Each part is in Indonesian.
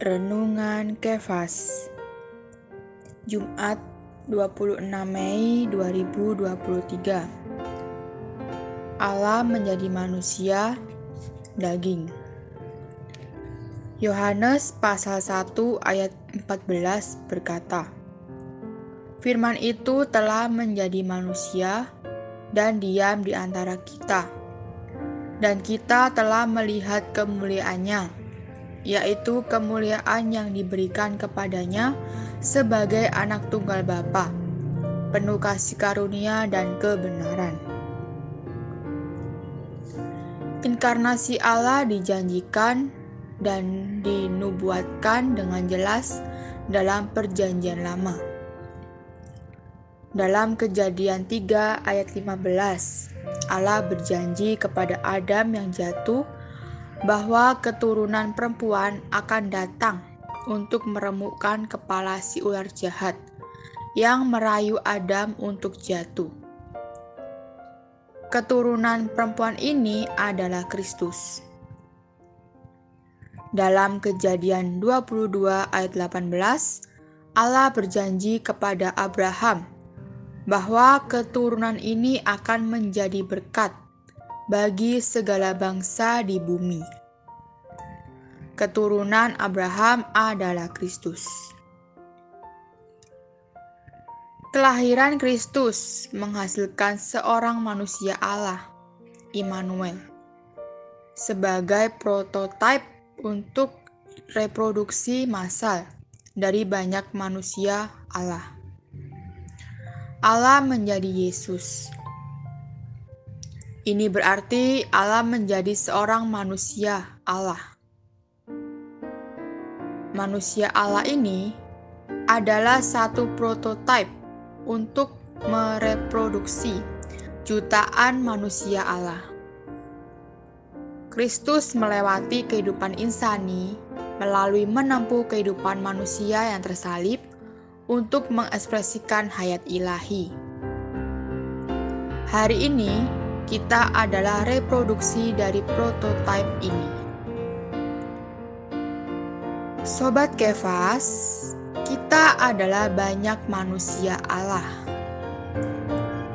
Renungan Kefas. Jumat 26 Mei 2023 Allah menjadi manusia daging. Yohanes pasal 1 ayat 14 berkata Firman itu telah menjadi manusia dan diam di antara kita. Dan kita telah melihat kemuliaannya yaitu kemuliaan yang diberikan kepadanya sebagai anak tunggal Bapa, penuh kasih karunia dan kebenaran. Inkarnasi Allah dijanjikan dan dinubuatkan dengan jelas dalam perjanjian lama. Dalam kejadian 3 ayat 15, Allah berjanji kepada Adam yang jatuh bahwa keturunan perempuan akan datang untuk meremukkan kepala si ular jahat yang merayu Adam untuk jatuh. Keturunan perempuan ini adalah Kristus. Dalam Kejadian 22 ayat 18, Allah berjanji kepada Abraham bahwa keturunan ini akan menjadi berkat bagi segala bangsa di bumi. Keturunan Abraham adalah Kristus. Kelahiran Kristus menghasilkan seorang manusia Allah, Immanuel, sebagai prototipe untuk reproduksi massal dari banyak manusia Allah. Allah menjadi Yesus, ini berarti Allah menjadi seorang manusia Allah. Manusia Allah ini adalah satu prototipe untuk mereproduksi jutaan manusia Allah. Kristus melewati kehidupan insani melalui menempuh kehidupan manusia yang tersalib untuk mengekspresikan hayat ilahi. Hari ini, kita adalah reproduksi dari prototipe ini. Sobat Kefas, kita adalah banyak manusia Allah.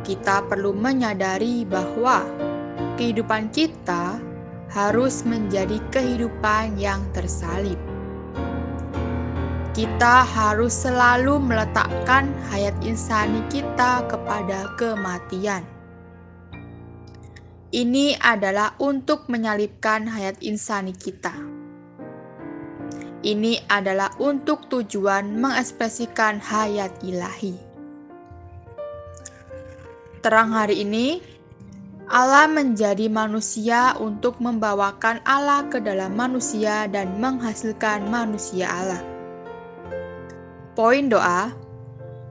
Kita perlu menyadari bahwa kehidupan kita harus menjadi kehidupan yang tersalib. Kita harus selalu meletakkan hayat insani kita kepada kematian ini adalah untuk menyalipkan hayat insani kita. Ini adalah untuk tujuan mengekspresikan hayat ilahi. Terang hari ini, Allah menjadi manusia untuk membawakan Allah ke dalam manusia dan menghasilkan manusia Allah. Poin doa: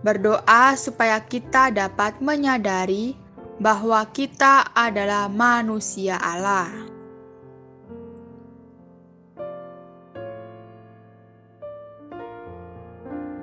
berdoa supaya kita dapat menyadari bahwa kita adalah manusia Allah.